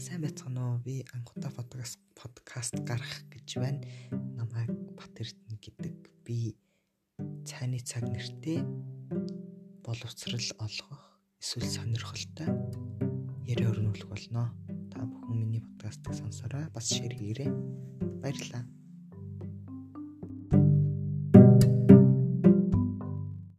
сайн байцгаана уу? Би анхудаа подкаст подкаст гарах гэж байна. Намайг Бат Эрдэнэ гэдэг. Би цайны цаг нэртэй боловсрал олгох эсвэл сонирхолтой яриа өрнүүлэх болно. Та бүхэн миний подкастыг сонсороо бас шеэр хийгээрэй. Баярлалаа.